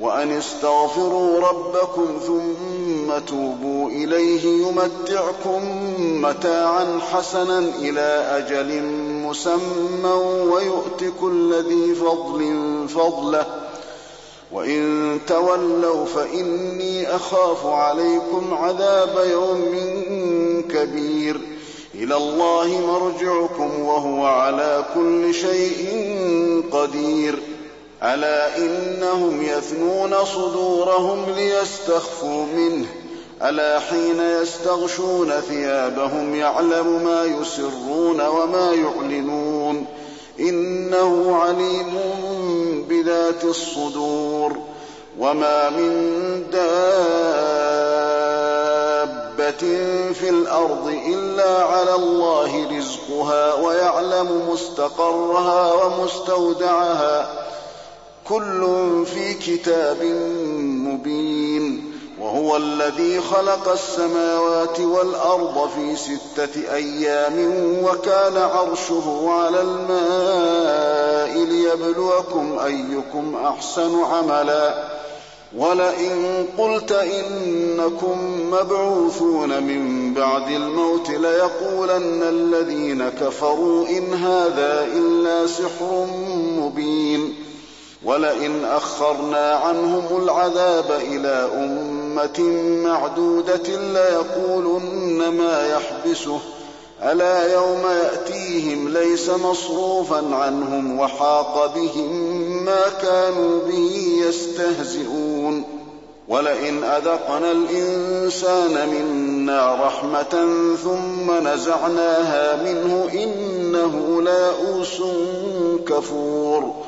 وأن استغفروا ربكم ثم توبوا إليه يمتعكم متاعا حسنا إلى أجل مسمى ويؤت كل ذي فضل فضله. وإن تولوا فإني أخاف عليكم عذاب يوم كبير. إلى الله مرجعكم وهو على كل شيء قدير. ألا إنهم يثنون صدورهم ليستخفوا منه ألا حين يستغشون ثيابهم يعلم ما يسرون وما يعلنون إنه عليم بذات الصدور وما من دابة في الأرض إلا على الله رزقها ويعلم مستقرها ومستودعها كل في كتاب مبين وهو الذي خلق السماوات والأرض في ستة أيام وكان عرشه على الماء ليبلوكم أيكم أحسن عملا ولئن قلت إنكم مبعوثون من بعد الموت ليقولن الذين كفروا إن هذا إلا سحر مبين ولئن أخرنا عنهم العذاب إلى أمة معدودة ليقولن ما يحبسه. ألا يوم يأتيهم ليس مصروفا عنهم وحاق بهم ما كانوا به يستهزئون. ولئن أذقنا الإنسان منا رحمة ثم نزعناها منه إنه ليئوس كفور.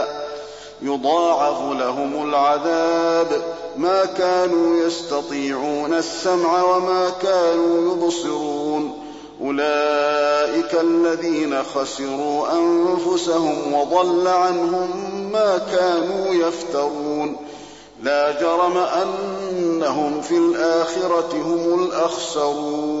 يضاعف لهم العذاب. ما كانوا يستطيعون السمع وما كانوا يبصرون. أولئك الذين خسروا أنفسهم وضل عنهم ما كانوا يفترون. لا جرم أنهم في الآخرة هم الأخسرون.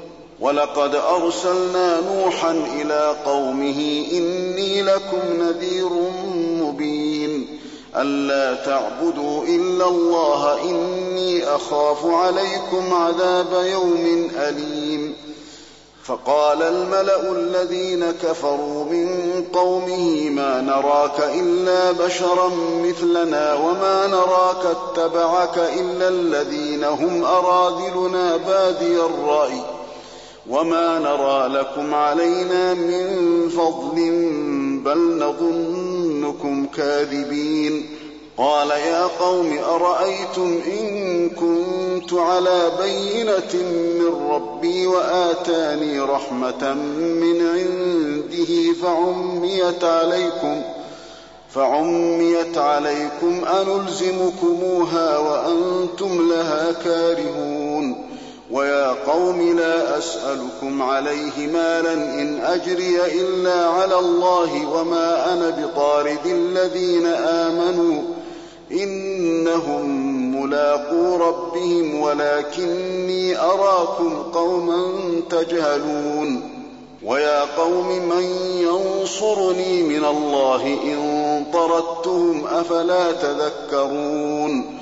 ولقد أرسلنا نوحا إلى قومه إني لكم نذير مبين ألا تعبدوا إلا الله إني أخاف عليكم عذاب يوم أليم فقال الملأ الذين كفروا من قومه ما نراك إلا بشرا مثلنا وما نراك اتبعك إلا الذين هم أراذلنا بادي الرأي وما نرى لكم علينا من فضل بل نظنكم كاذبين قال يا قوم أرأيتم إن كنت على بينة من ربي وآتاني رحمة من عنده فعميت عليكم فعميت عليكم أنلزمكموها وأنتم لها كارهون ويا قوم لا أسألكم عليه مالا إن أجري إلا على الله وما أنا بطارد الذين آمنوا إنهم ملاقو ربهم ولكني أراكم قوما تجهلون ويا قوم من ينصرني من الله إن طردتهم أفلا تذكرون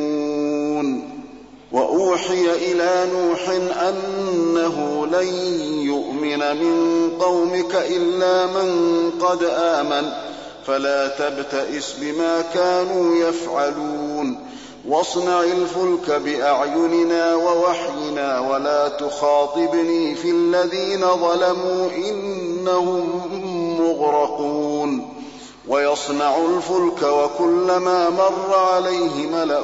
وأوحي إلى نوح أنه لن يؤمن من قومك إلا من قد آمن فلا تبتئس بما كانوا يفعلون. واصنع الفلك بأعيننا ووحينا ولا تخاطبني في الذين ظلموا إنهم مغرقون. ويصنع الفلك وكلما مر عليه ملأ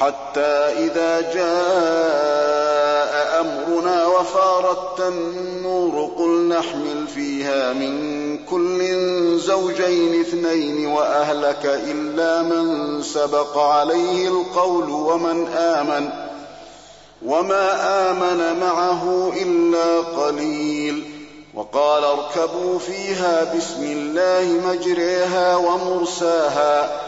حتى إذا جاء أمرنا وفارت النور قل نحمل فيها من كل زوجين اثنين وأهلك إلا من سبق عليه القول ومن آمن وما آمن معه إلا قليل وقال اركبوا فيها بسم الله مجريها ومرساها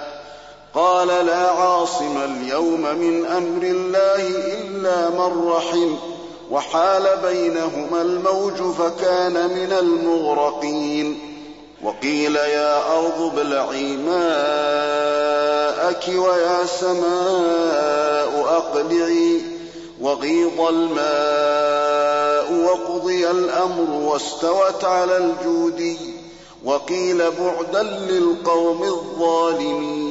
قال لا عاصم اليوم من أمر الله إلا من رحم وحال بينهما الموج فكان من المغرقين. وقيل يا أرض ابلعي ماءك ويا سماء أقلعي وغيض الماء وقضي الأمر واستوت على الجودي وقيل بعدا للقوم الظالمين.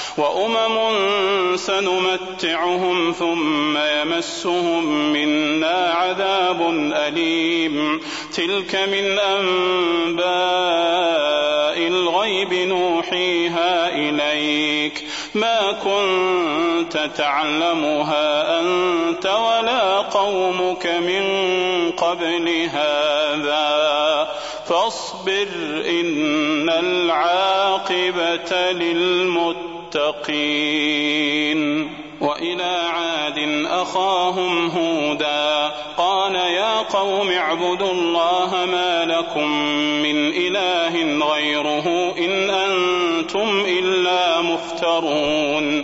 وأمم سنمتعهم ثم يمسهم منا عذاب أليم. تلك من أنباء الغيب نوحيها إليك. ما كنت تعلمها أنت ولا قومك من قبل هذا. فاصبر إن العاقبة للمتقين. وإلى عاد أخاهم هودا قال يا قوم اعبدوا الله ما لكم من إله غيره إن أنتم إلا مفترون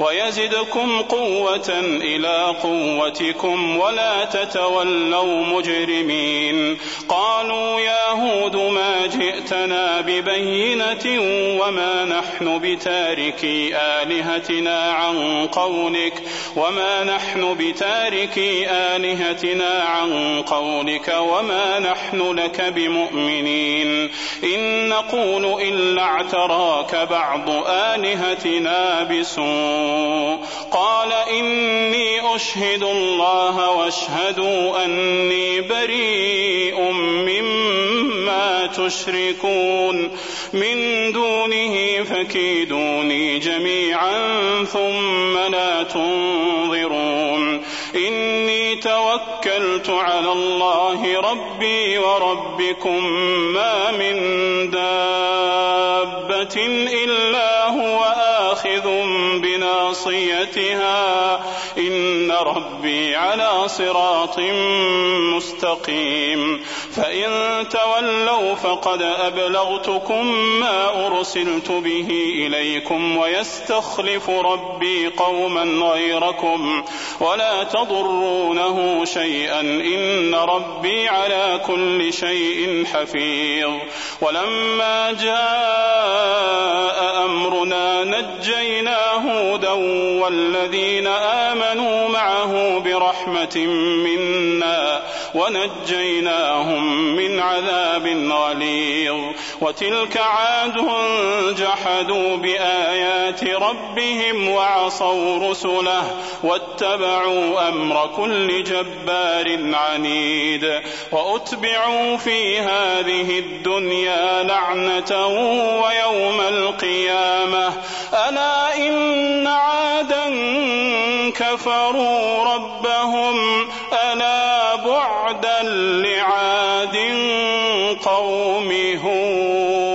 ويزدكم قوة إلى قوتكم ولا تتولوا مجرمين. قالوا يا هود ما جئتنا ببينة وما نحن بتاركي آلهتنا عن قولك وما نحن بتاركي آلهتنا عن قولك وما نحن لك بمؤمنين. إن نقول إلا اعتراك بعض آلهتنا بسوء. قال إني أشهد الله واشهدوا أني بريء مما تشركون. من دونه فكيدوني جميعا ثم لا تنظرون. إني توكلت على الله ربي وربكم ما من دابة إلا هو آخذ بناصيتها. إن ربي على صراط مستقيم. فإن تولوا فقد أبلغتكم ما أرسلت به إليكم ويستخلف ربي قوما غيركم ولا تضرونه شيئا إن ربي على كل شيء حفيظ ولما جاء أمرنا نجينا هودا والذين آمنوا معه برحمة منا ونجيناهم من عذاب غليظ. وتلك عاد جحدوا بآيات ربهم وعصوا رسله واتبعوا أمر كل جبار عنيد. وأتبعوا في هذه الدنيا لعنة ويوم القيامة. ألا إن عادا كفروا ربهم. ألا لعاد قوم هود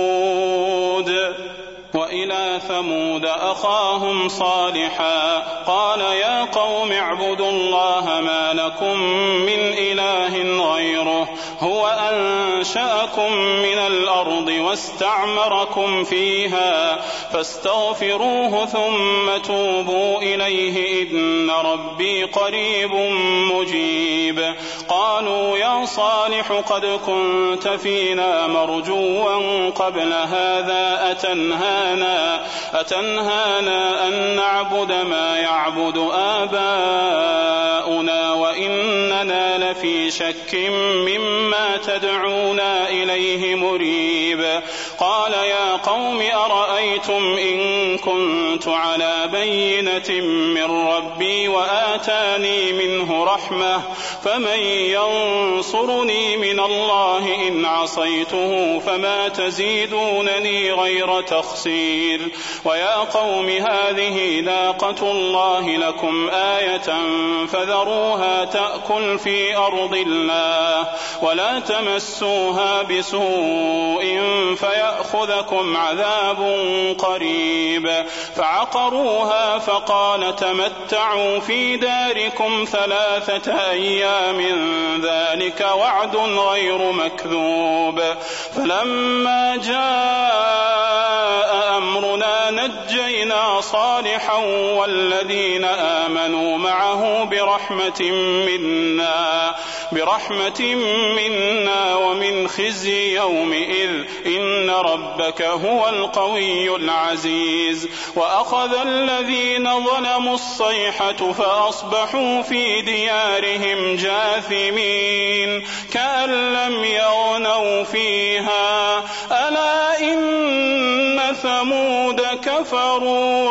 وإلى ثمود أخاهم صالحا قال يا قوم اعبدوا الله ما لكم من إله غيره هو أنشأكم من الأرض واستعمركم فيها فاستغفروه ثم توبوا إليه إن ربي قريب صالح قد كنت فينا مرجوا قبل هذا أتنهانا أتنهانا أن نعبد ما يعبد آباؤنا وإننا لفي شك مما تدعونا إليه مريب. قال يا قوم أرأيتم إن كنت على بينة من ربي وآتاني منه رحمة فمن ينصرني من الله إن عصيته فما تزيدونني غير تخسير ويا قوم هذه ناقة الله لكم آية فذروها تأكل في أرض الله ولا تمسوها بسوء فيأخذكم عذاب قريب. فعقروها فقال تمتعوا في داركم ثلاثة أيام. ذلك وعد غير مكذوب. فلما جاء أمرنا نجينا صالحا والذين آمنوا معه برحمة منا برحمة منا ومن خزي يومئذ. إن ربك هو القوي العزيز. وأخذ الذين ظلموا الصيحة فأصبحوا في ديارهم جاثمين. كأن لم يغنوا فيها. ألا إن ثمود كفروا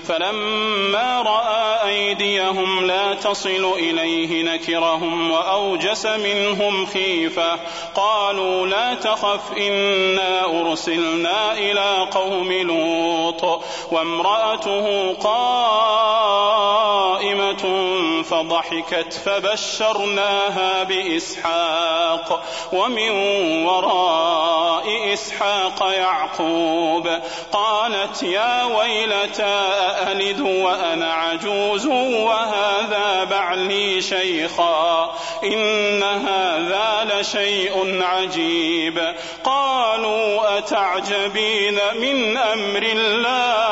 فلما رأى أيديهم لا تصل إليه نكرهم وأوجس منهم خيفة قالوا لا تخف إنا أرسلنا إلى قوم لوط وامرأته قائمة فضحكت فبشرناها بإسحاق ومن وراء إسحاق يعقوب قالت يا ويلتى أألد وأنا عجوز وهذا بعلي شيخا إن هذا لشيء عجيب قالوا أتعجبين من أمر الله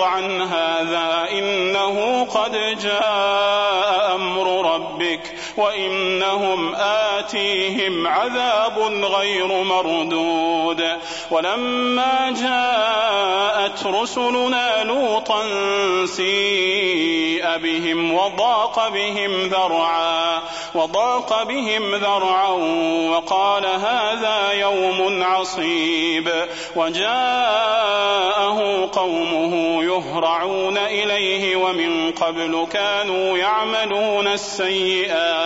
عن هذا إنه قد جاء أمر ربك. وإنهم آتيهم عذاب غير مردود. ولما جاءت رسلنا لوطا سيء بهم وضاق بهم ذرعا وضاق بهم ذرعا وقال هذا يوم عصيب. وجاءه قومه يهرعون إليه ومن قبل كانوا يعملون السيئات.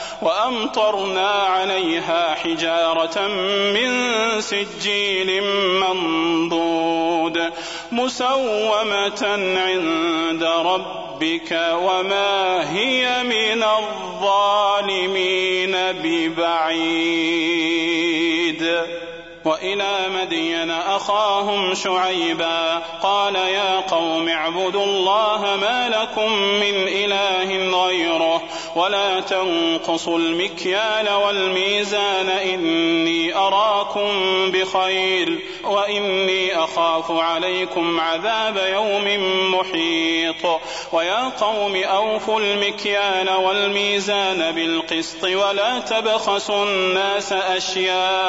وأمطرنا عليها حجارة من سجيل منضود مسومة عند ربك وما هي من الظالمين ببعيد. وإلى مدين أخاهم شعيبا قال يا قوم اعبدوا الله ما لكم من إله غيره ولا تنقصوا المكيال والميزان إني أراكم بخير وإني أخاف عليكم عذاب يوم محيط ويا قوم أوفوا المكيال والميزان بالقسط ولا تبخسوا الناس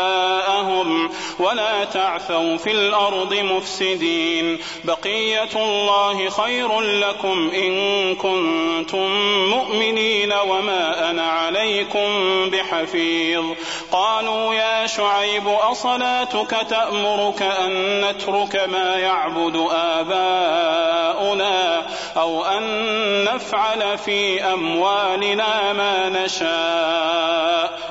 أشياءهم ولا تعثوا في الأرض مفسدين بقية الله خير لكم إن كنتم مؤمنين وما أنا عليكم بحفيظ. قالوا يا شعيب أصلاتك تأمرك أن نترك ما يعبد آباؤنا أو أن نفعل في أموالنا ما نشاء.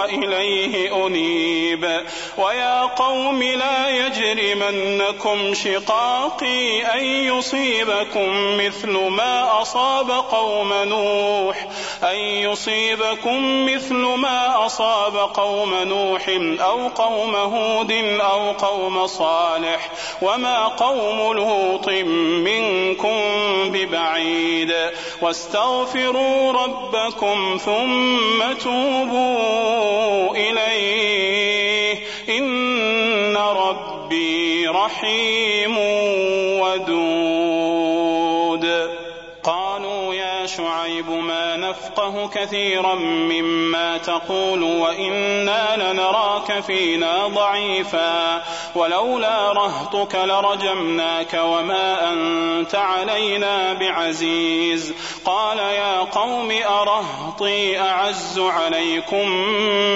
وإليه أنيب. ويا قوم لا يجرمنكم شقاقي أن يصيبكم مثل ما أصاب قوم نوح. أن يصيبكم مثل ما أصاب قوم نوح أو قوم هود أو قوم صالح. وما قوم لوط منكم ببعيد. واستغفروا ربكم ثم توبوا إليه. إن ربي رحيم ودود. نفقه كثيرا مما تقول وإنا لنراك فينا ضعيفا ولولا رهطك لرجمناك وما أنت علينا بعزيز قال يا قوم أرهطي أعز عليكم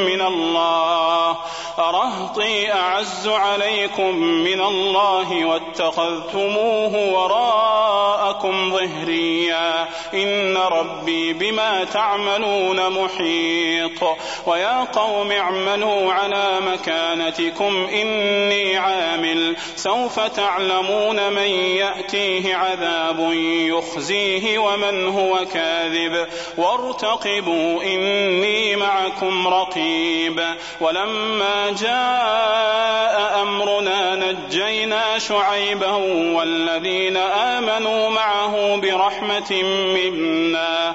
من الله أرهطي أعز عليكم من الله واتخذتموه وراءكم ظهريا إن ربي بما تعملون محيط. ويا قوم اعملوا على مكانتكم إني عامل. سوف تعلمون من يأتيه عذاب يخزيه ومن هو كاذب. وارتقبوا إني معكم رقيب. ولما جاء أمرنا نجينا شعيبا والذين آمنوا معه برحمة منا.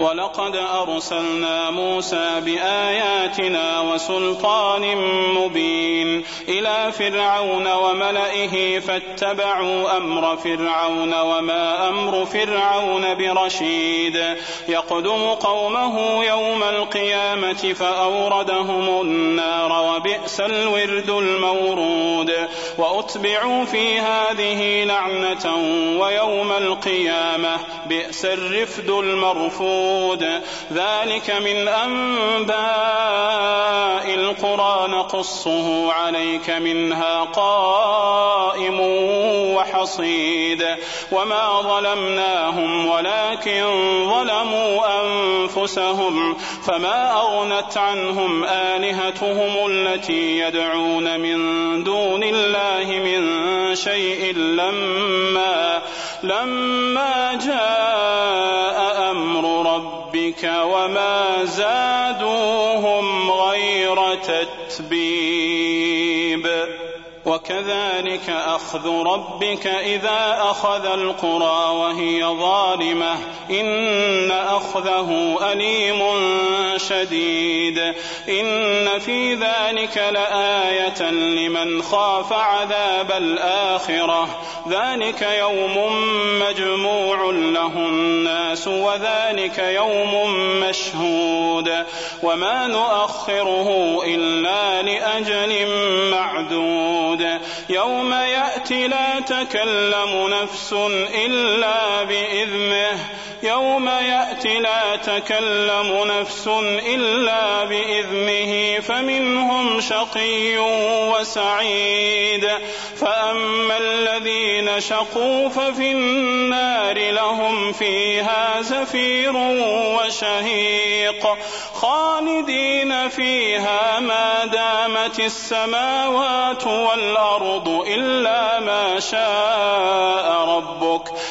ولقد أرسلنا موسى بآياتنا وسلطان مبين إلى فرعون وملئه فاتبعوا أمر فرعون وما أمر فرعون برشيد. يقدم قومه يوم القيامة فأوردهم النار وبئس الورد المورود. وأتبعوا في هذه لعنة ويوم القيامة بئس الرفد المرفود ذلك من أنباء القرى نقصه عليك منها قائم وحصيد. وما ظلمناهم ولكن ظلموا أنفسهم فما أغنت عنهم آلهتهم التي يدعون من دون الله من شيء لما لما جاء ربك وما زادوهم غير تتبيب. وكذلك أخذ ربك إذا أخذ القرى وهي ظالمة. إن أخذه أليم شديد. إن في ذلك لآية لمن خاف عذاب الآخرة. ذلك يوم مجموع له الناس وذلك يوم مشهود. وما نؤخره إلا لأجل معدود. يوم يأتي لا تكلم نفس إلا بإذنه. يوم يأتي لا تكلم نفس إلا بإذنه فمنهم شقي وسعيد. فأما الذين شقوا ففي النار لهم فيها زفير وشهيق. خالدين فيها ما دامت السماوات والأرض إلا ما شاء ربك.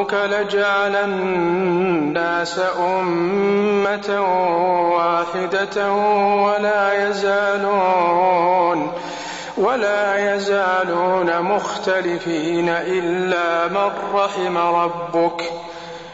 ربك لجعل الناس أمة واحدة ولا يزالون ولا يزالون مختلفين إلا من رحم ربك